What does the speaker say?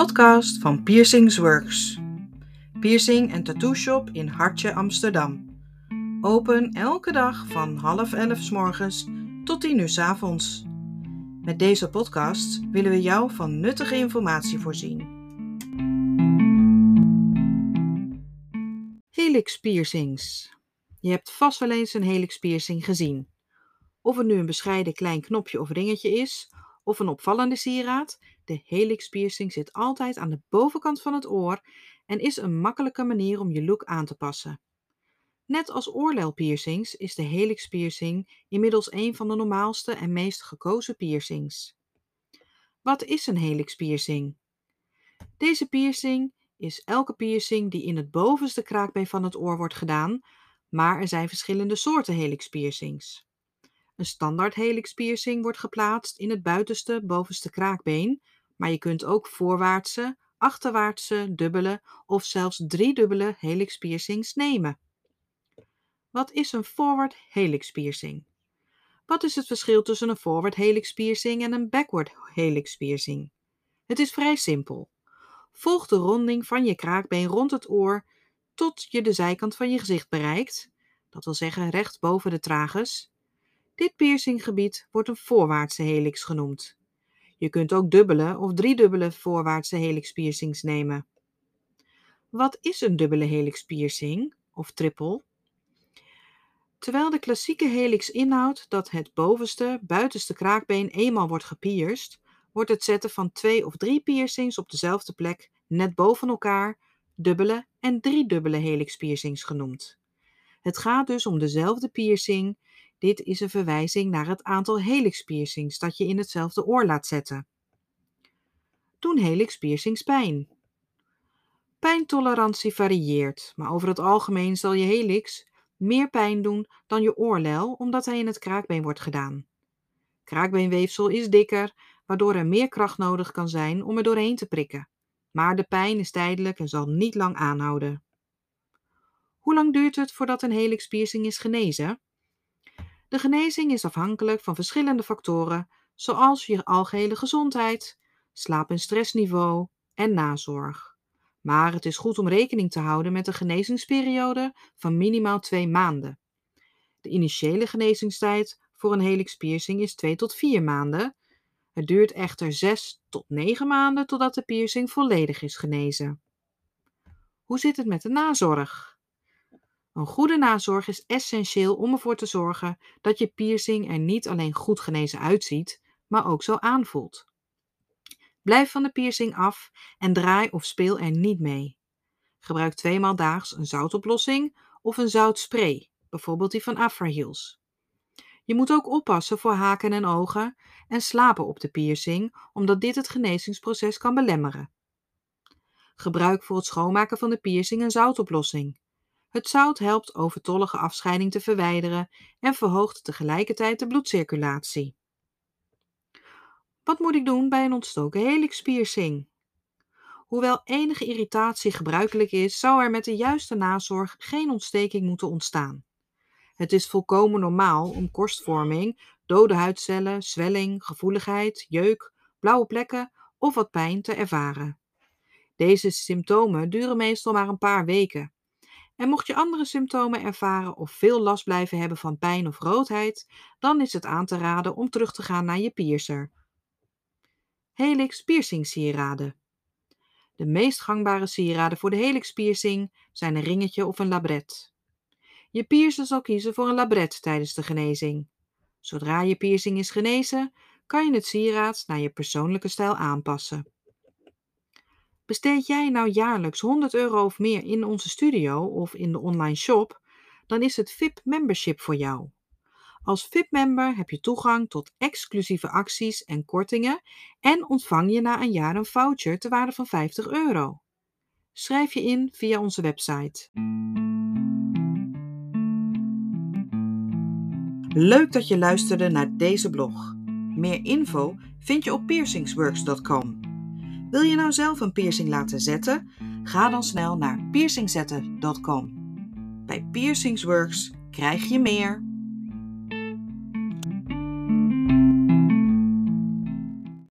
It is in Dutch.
podcast van Piercings Works. Piercing en tattoo shop in Hartje, Amsterdam. Open elke dag van half elf s morgens tot tien uur s avonds. Met deze podcast willen we jou van nuttige informatie voorzien. Helix piercings. Je hebt vast wel eens een helix piercing gezien. Of het nu een bescheiden klein knopje of ringetje is, of een opvallende sieraad, de helix piercing zit altijd aan de bovenkant van het oor en is een makkelijke manier om je look aan te passen. Net als oorlelpiercings is de helix piercing inmiddels een van de normaalste en meest gekozen piercings. Wat is een helix piercing? Deze piercing is elke piercing die in het bovenste kraakbeen van het oor wordt gedaan, maar er zijn verschillende soorten helix piercings. Een standaard helix piercing wordt geplaatst in het buitenste bovenste kraakbeen, maar je kunt ook voorwaartse, achterwaartse, dubbele of zelfs driedubbele helix piercings nemen. Wat is een forward helix piercing? Wat is het verschil tussen een forward helix piercing en een backward helix piercing? Het is vrij simpel. Volg de ronding van je kraakbeen rond het oor tot je de zijkant van je gezicht bereikt, dat wil zeggen recht boven de tragus. Dit piercinggebied wordt een voorwaartse helix genoemd. Je kunt ook dubbele of driedubbele voorwaartse helix piercings nemen. Wat is een dubbele helix piercing of triple? Terwijl de klassieke helix inhoudt dat het bovenste, buitenste kraakbeen eenmaal wordt gepierst, wordt het zetten van twee of drie piercings op dezelfde plek net boven elkaar dubbele en driedubbele helix piercings genoemd. Het gaat dus om dezelfde piercing dit is een verwijzing naar het aantal helix piercings dat je in hetzelfde oor laat zetten. Doen helix piercings pijn? Pijntolerantie varieert, maar over het algemeen zal je helix meer pijn doen dan je oorlel omdat hij in het kraakbeen wordt gedaan. Kraakbeenweefsel is dikker, waardoor er meer kracht nodig kan zijn om er doorheen te prikken. Maar de pijn is tijdelijk en zal niet lang aanhouden. Hoe lang duurt het voordat een helix piercing is genezen? De genezing is afhankelijk van verschillende factoren, zoals je algehele gezondheid, slaap- en stressniveau en nazorg. Maar het is goed om rekening te houden met een genezingsperiode van minimaal twee maanden. De initiële genezingstijd voor een helix piercing is 2 tot 4 maanden. Het duurt echter 6 tot 9 maanden totdat de piercing volledig is genezen. Hoe zit het met de nazorg? Een goede nazorg is essentieel om ervoor te zorgen dat je piercing er niet alleen goed genezen uitziet, maar ook zo aanvoelt. Blijf van de piercing af en draai of speel er niet mee. Gebruik tweemaal daags een zoutoplossing of een zoutspray, bijvoorbeeld die van Afraheals. Je moet ook oppassen voor haken en ogen en slapen op de piercing, omdat dit het genezingsproces kan belemmeren. Gebruik voor het schoonmaken van de piercing een zoutoplossing. Het zout helpt overtollige afscheiding te verwijderen en verhoogt tegelijkertijd de bloedcirculatie. Wat moet ik doen bij een ontstoken helixpiercing? Hoewel enige irritatie gebruikelijk is, zou er met de juiste nazorg geen ontsteking moeten ontstaan. Het is volkomen normaal om korstvorming, dode huidcellen, zwelling, gevoeligheid, jeuk, blauwe plekken of wat pijn te ervaren. Deze symptomen duren meestal maar een paar weken en mocht je andere symptomen ervaren of veel last blijven hebben van pijn of roodheid, dan is het aan te raden om terug te gaan naar je piercer. Helix piercing sieraden. De meest gangbare sieraden voor de helix piercing zijn een ringetje of een labret. Je piercer zal kiezen voor een labret tijdens de genezing. Zodra je piercing is genezen, kan je het sieraad naar je persoonlijke stijl aanpassen. Besteed jij nou jaarlijks 100 euro of meer in onze studio of in de online shop, dan is het VIP membership voor jou. Als VIP-member heb je toegang tot exclusieve acties en kortingen en ontvang je na een jaar een voucher ter waarde van 50 euro. Schrijf je in via onze website. Leuk dat je luisterde naar deze blog. Meer info vind je op piercingsworks.com. Wil je nou zelf een piercing laten zetten? Ga dan snel naar piercingzetten.com. Bij Piercingsworks krijg je meer.